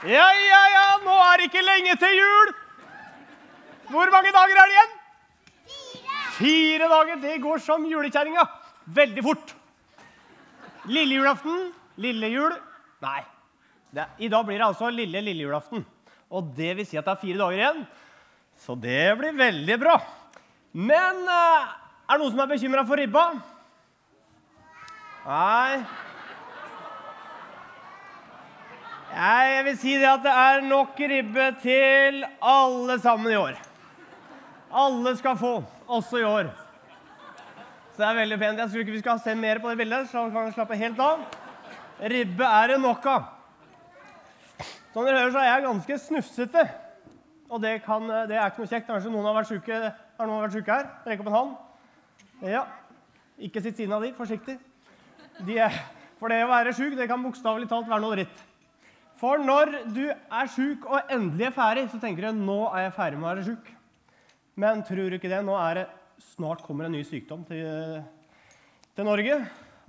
Ja, ja, ja, nå er det ikke lenge til jul. Hvor mange dager er det igjen? Fire Fire dager. Det går som julekjerringa. Veldig fort. Lille julaften, lille jul Nei. Det, I dag blir det altså lille lille julaften. Og det vil si at det er fire dager igjen. Så det blir veldig bra. Men eh, er det noen som er bekymra for ribba? Nei. Jeg vil si det at det er nok ribbe til alle sammen i år. Alle skal få, også i år. Så det er veldig pent. Jeg tror ikke vi skal se mer på det bildet, så kan vi slappe helt av. Ribbe er det nok av. Som dere hører, så er jeg ganske snufsete. Og det, kan, det er ikke noe kjekt. Kanskje noen har vært syke, har noen vært syke her? Rekk opp en hånd. Ja. Ikke sitt siden av de. Forsiktig. De er, for det å være sjuk det kan bokstavelig talt være noe dritt. For når du er sjuk og endelig er ferdig, så tenker du nå er jeg ferdig med å være sjuk. Men tror du ikke det? Nå er det snart kommer en ny sykdom til, til Norge.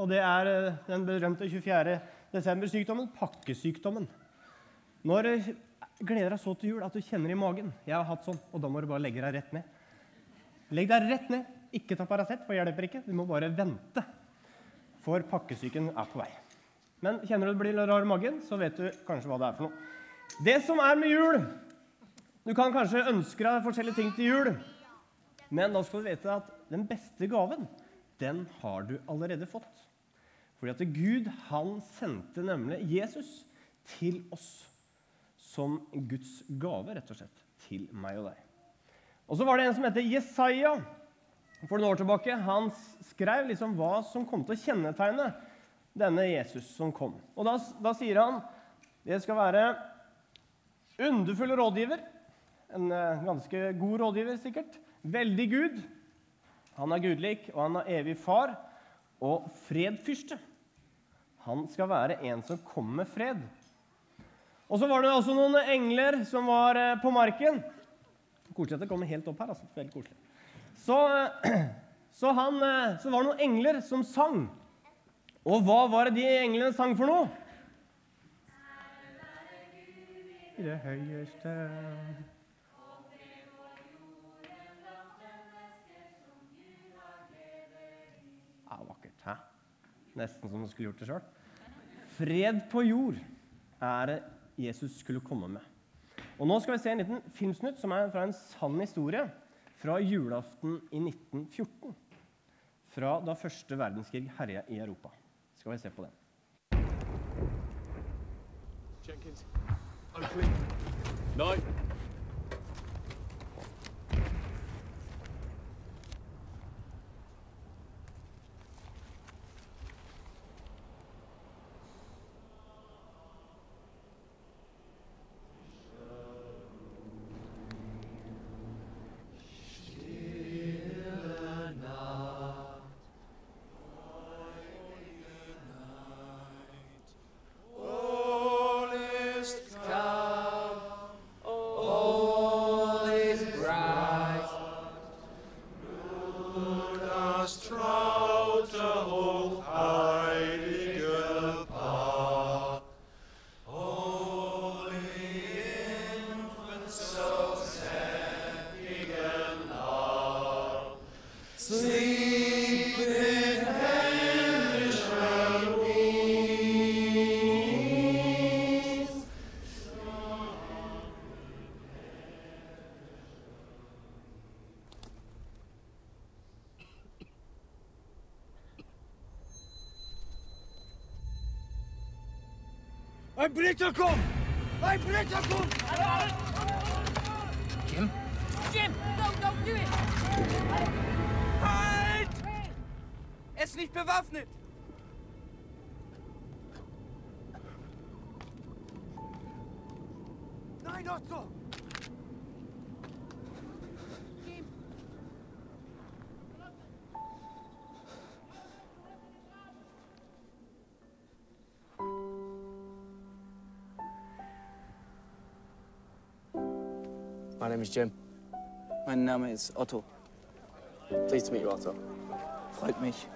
Og det er eh, den berømte 24. desember-sykdommen, pakkesykdommen. Når du gleder deg så til jul at du kjenner i magen Jeg har hatt sånn, og da må du bare legge deg rett ned. Legg deg rett ned. Ikke ta Paracet, for hjelper ikke. Du må bare vente. For pakkesyken er på vei. Men kjenner du det blir rar i magen, så vet du kanskje hva det er for noe. Det som er med jul Du kan kanskje ønske deg forskjellige ting til jul, men da skal du vite at den beste gaven, den har du allerede fått. Fordi at Gud han sendte nemlig Jesus til oss som Guds gave, rett og slett, til meg og deg. Og så var det en som heter Jesaja for noen år tilbake. Han skrev liksom hva som kom til å kjennetegne denne Jesus som kom. Og da, da sier han det skal være underfull rådgiver. En eh, ganske god rådgiver, sikkert. Veldig Gud. Han er gudlik, og han er evig far. Og fredfyrste. Han skal være en som kommer med fred. Og så var det også noen engler som var eh, på marken. Koselig at det kommer helt opp her. altså. Veldig koselig. Så, eh, så, han, så var det noen engler som sang. Og hva var det de englene sang for noe? I det høyeste Ja, vakkert. Hæ? Nesten som du skulle gjort det sjøl. Fred på jord er det Jesus skulle komme med. Og Nå skal vi se en liten filmsnutt som er fra en sann historie fra julaften i 1914. Fra da første verdenskrig herja i Europa. Skal vi se på den. Jenkins. Oakley. No. Ein Briter kommt! Ein Briter kommt! Jim, no, don't do it! Halt! Er ist nicht bewaffnet! Nein, Otto! Name is Jim. Mein Name ist Otto. Pleased to meet you, Otto. Freut mich.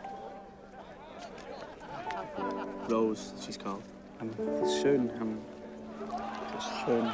Rose, she's called. Ist schön. Ähm, Schön.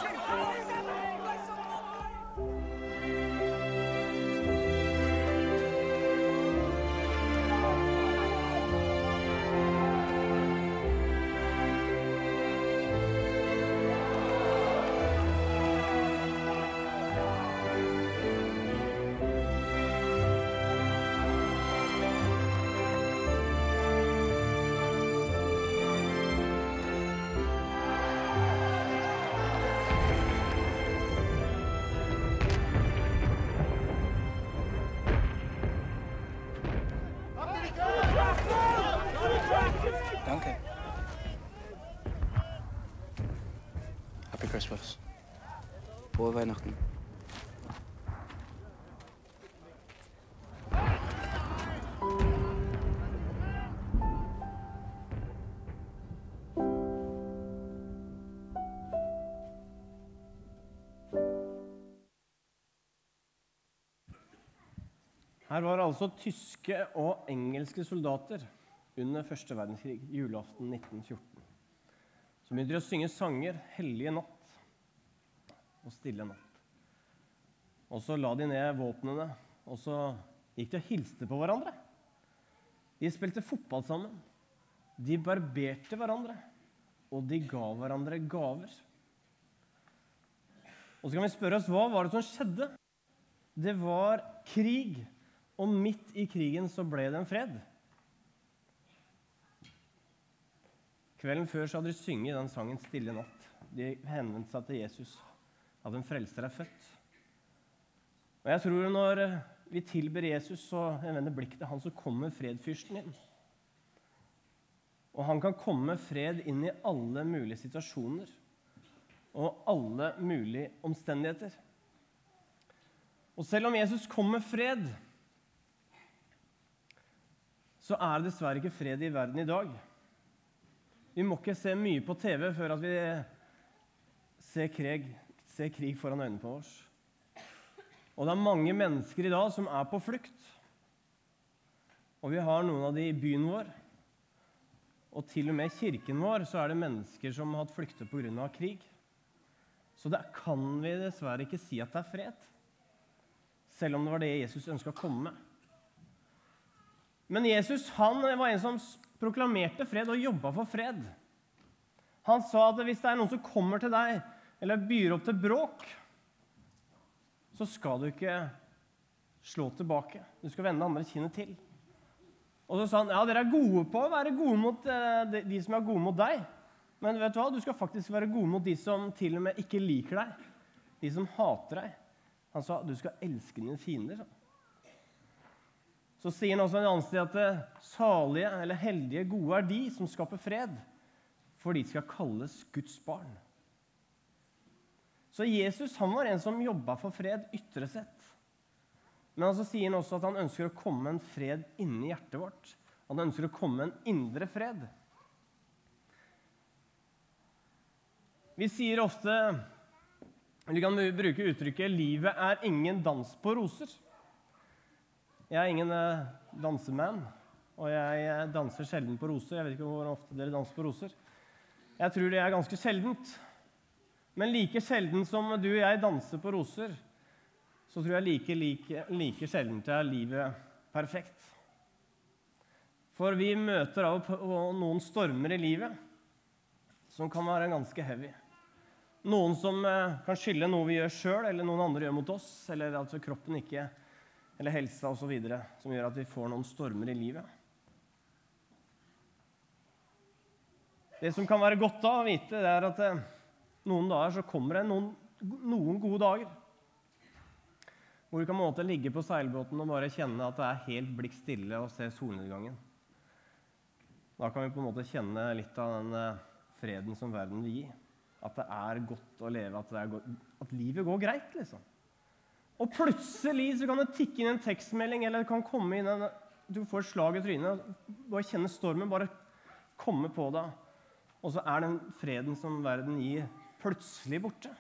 Christmas. Frohe Weihnachten. Her var altså tyske og engelske soldater under første verdenskrig, julaften 1914, som begynte å synge sanger 'Hellige natt' og 'Stille natt'. Og så la de ned våpnene, og så gikk de og hilste på hverandre. De spilte fotball sammen. De barberte hverandre, og de ga hverandre gaver. Og så kan vi spørre oss hva var det som skjedde? Det var krig, og midt i krigen så ble det en fred. Kvelden før så hadde de synget den sangen 'Stille natt'. De henvendte seg til Jesus, at en frelser er født. Og jeg tror når vi tilber Jesus og vender blikket til han, så kommer fredfyrsten inn. Og han kan komme med fred inn i alle mulige situasjoner og alle mulige omstendigheter. Og selv om Jesus kom med fred, så er det dessverre ikke fred i verden i dag. Vi må ikke se mye på TV før at vi ser krig, ser krig foran øynene på oss. Og det er mange mennesker i dag som er på flukt. Og vi har noen av de i byen vår. Og til og med i kirken vår så er det mennesker som har flyktet pga. krig. Så det kan vi dessverre ikke si at det er fred. Selv om det var det Jesus ønska å komme med. Men Jesus han var en som proklamerte fred og jobba for fred. Han sa at hvis det er noen som kommer til deg eller byr opp til bråk, så skal du ikke slå tilbake. Du skal vende andre kinnet til. Og så sa han ja, dere er gode på å være gode mot eh, de, som er gode mot deg. Men vet du hva? du skal faktisk være gode mot de som til og med ikke liker deg. De som hater deg. Han sa du skal elske dine fiender. Så sier han også en annen sted at eh, salige eller heldige, gode er de som skaper fred, for de skal kalles Guds barn. Så Jesus han var en som jobba for fred ytre sett. Men så sier han også at han ønsker å komme en fred inni hjertet vårt. Han ønsker å komme en indre fred. Vi sier ofte Vi kan bruke uttrykket 'livet er ingen dans på roser'. Jeg er ingen eh, danseman, og jeg eh, danser sjelden på roser. Jeg vet ikke hvor ofte dere danser på roser. Jeg tror det er ganske sjeldent. Men like sjelden som du og jeg danser på roser, så tror jeg like, like, like sjelden er livet perfekt. For vi møter av og noen stormer i livet som kan være ganske heavy. Noen som eh, kan skylde noe vi gjør sjøl, eller noen andre gjør mot oss, eller at kroppen ikke eller helsa osv., som gjør at vi får noen stormer i livet. Det som kan være godt da å vite, det er at eh, noen dager så kommer det noen, noen gode dager. Hvor du kan måte ligge på seilbåten og bare kjenne at det er helt blikk stille og se solnedgangen. Da kan vi på en måte kjenne litt av den eh, freden som verden vil gi. At det er godt å leve, at, godt, at livet går greit, liksom. Og plutselig så kan det tikke inn en tekstmelding, eller det kan komme inn en, du får et slag i trynet. Bare kjenne stormen bare komme på deg. Og så er den freden som verden gir, plutselig borte.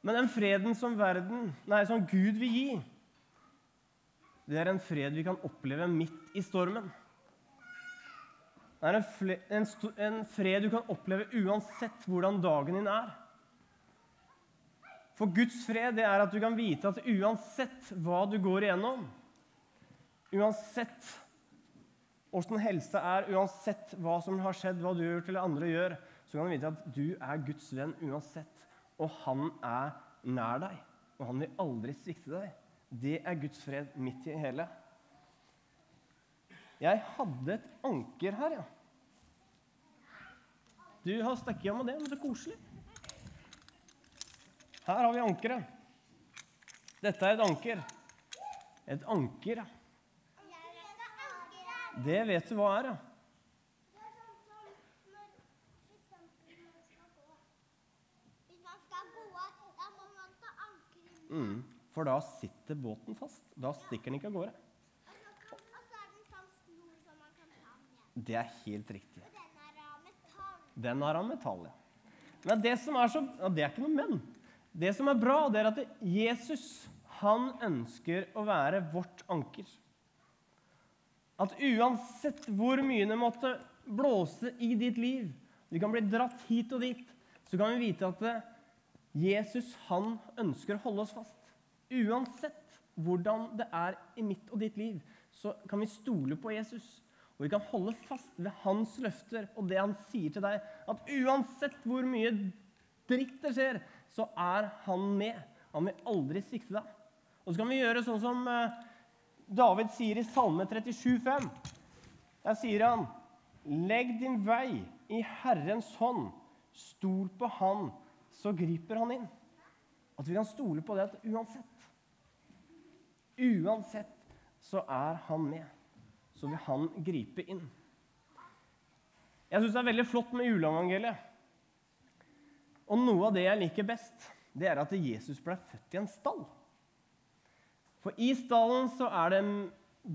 Men den freden som, verden, nei, som Gud vil gi, det er en fred vi kan oppleve midt i stormen. Det er en, fle, en, en fred du kan oppleve uansett hvordan dagen din er. For Guds fred det er at du kan vite at uansett hva du går igjennom, uansett åssen helsa er, uansett hva som har skjedd, hva du har gjort eller andre gjør, så kan du vite at du er Guds venn uansett. Og han er nær deg, og han vil aldri svikte deg. Det er Guds fred midt i hele. Jeg hadde et anker her, ja. Du har snakket om det, men det er koselig. Her har vi ankeret. Dette er et anker. Et anker, ja. Det vet du hva er, ja. Mm. For da sitter båten fast. Da stikker den ikke av gårde. Det er helt riktig. Den har av metall, ja. Men det som er så ja, Det er ikke noe men. Det som er bra, det er at Jesus han ønsker å være vårt anker. At uansett hvor mye det måtte blåse i ditt liv, du kan bli dratt hit og dit, så kan vi vite at eh, Jesus han ønsker å holde oss fast. Uansett hvordan det er i mitt og ditt liv, så kan vi stole på Jesus. Og vi kan holde fast ved hans løfter og det han sier til deg. At uansett hvor mye dritt det skjer, så er han med. Han vil aldri svikte deg. Og så kan vi gjøre sånn som eh, David sier i Salme 37, 37,5. Der sier han Legg din vei i Herrens hånd. Stol på Han, så griper Han inn. At vi kan stole på det at uansett Uansett så er Han med. Så vil Han gripe inn. Jeg syns det er veldig flott med juleevangeliet. Og noe av det jeg liker best, det er at Jesus ble født i en stall. For i stallen så er det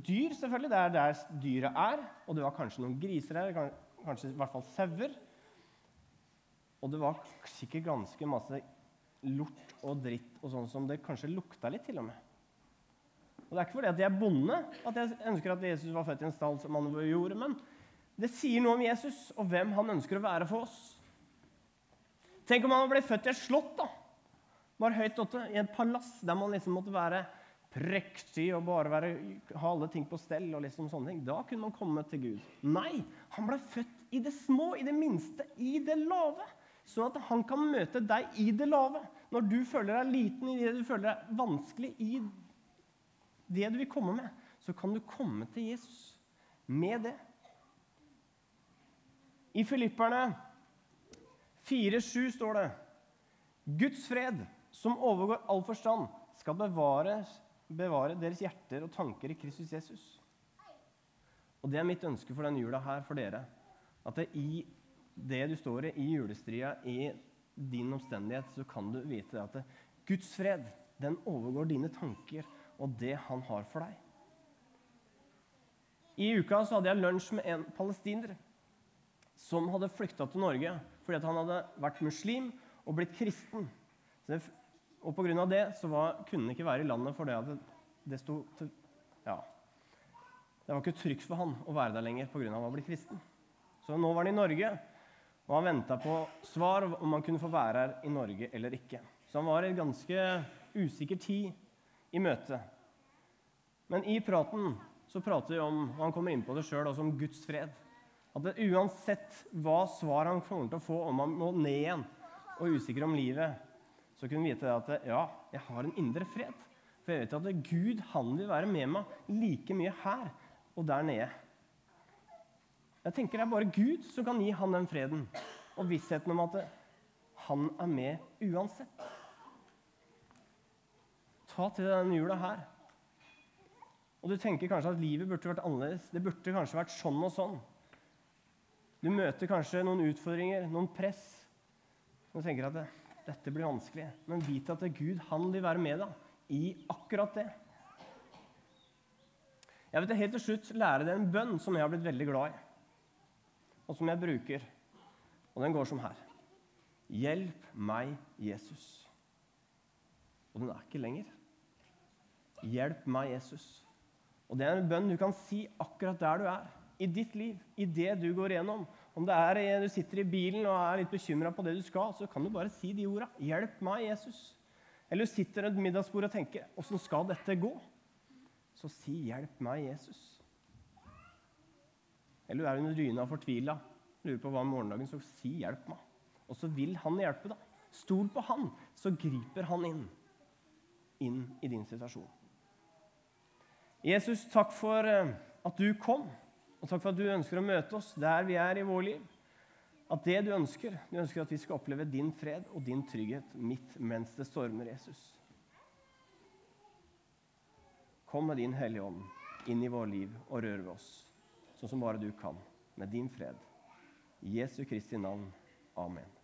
dyr, selvfølgelig. Det er der dyra er. Og det var kanskje noen griser her, kan- kanskje i hvert fall sauer. Og det var sikkert ganske masse lort og dritt og sånn som det kanskje lukta litt, til og med. Og det er ikke fordi at jeg er bonde at jeg ønsker at Jesus var født i en stall som han gjorde, men det sier noe om Jesus og hvem han ønsker å være for oss. Tenk om han ble født i et slott, da. Bare høyt oppe, i et palass der man liksom måtte være prektig og bare være, ha alle ting på stell. og liksom sånne ting. Da kunne man komme til Gud. Nei, han ble født i det små, i det minste, i det lave. Sånn at han kan møte deg i det lave. Når du føler deg liten i det du føler deg vanskelig i det du vil komme med, så kan du komme til Jesus med det. I Filipperne 4,7 står det Guds fred, som overgår all forstand, skal bevare, bevare deres hjerter og tanker i Kristus Jesus. Og Det er mitt ønske for denne jula her for dere. At det i det du står i, i julestria, i din omstendighet, så kan du vite at Guds fred, den overgår dine tanker og det han har for deg. I uka så hadde jeg lunsj med en palestiner som hadde flykta til Norge fordi han hadde vært muslim og blitt kristen. Så og pga. det så var, kunne han ikke være i landet fordi det, det sto til, ja, Det var ikke trygt for han å være der lenger pga. at han var blitt kristen. Så nå var han i Norge, og han venta på svar om han kunne få være her i Norge eller ikke. Så han var i en ganske usikker tid i møte. Men i praten så prater vi om, og han kommer inn på det selv, også om Guds fred. At det, uansett hva svar han kommer til å få, om han må ned igjen og er usikker om livet, så kunne han vite at ja, jeg har en indre fred. For jeg vet at Gud han vil være med meg like mye her og der nede. Jeg tenker Det er bare Gud som kan gi han den freden og vissheten om at han er med uansett. Ta til denne jula her. Og du tenker kanskje at livet burde vært annerledes. Det burde kanskje vært sånn og sånn. Du møter kanskje noen utfordringer, noen press. Du tenker at det, dette blir vanskelig. Men vit at det er Gud han vil være med deg i akkurat det. Jeg vil helt til slutt lære deg en bønn som jeg har blitt veldig glad i, og som jeg bruker. Og den går som her. Hjelp meg, Jesus. Og den er ikke lenger. Hjelp meg, Jesus. Og det er en bønn du kan si akkurat der du er. i ditt liv, i det du går igjennom. Om det er eh, du sitter i bilen og er litt bekymra på det du skal, så kan du bare si de orda. 'Hjelp meg, Jesus'. Eller du sitter rundt middagsbordet og tenker 'Åssen skal dette gå?' Så si 'Hjelp meg, Jesus'. Eller du er under dyna fortvila, lurer på hva om morgendagen, så si 'hjelp meg'. Og så vil han hjelpe deg. Stol på han, så griper han inn. Inn i din situasjon. Jesus, takk for eh, at du kom, og takk for at du ønsker å møte oss der vi er i vår liv. At det du ønsker, du ønsker at vi skal oppleve din fred og din trygghet midt mens det stormer, Jesus. Kom med din Hellige Ånd inn i vår liv og rør ved oss, sånn som bare du kan, med din fred. I Jesu Kristi navn. Amen.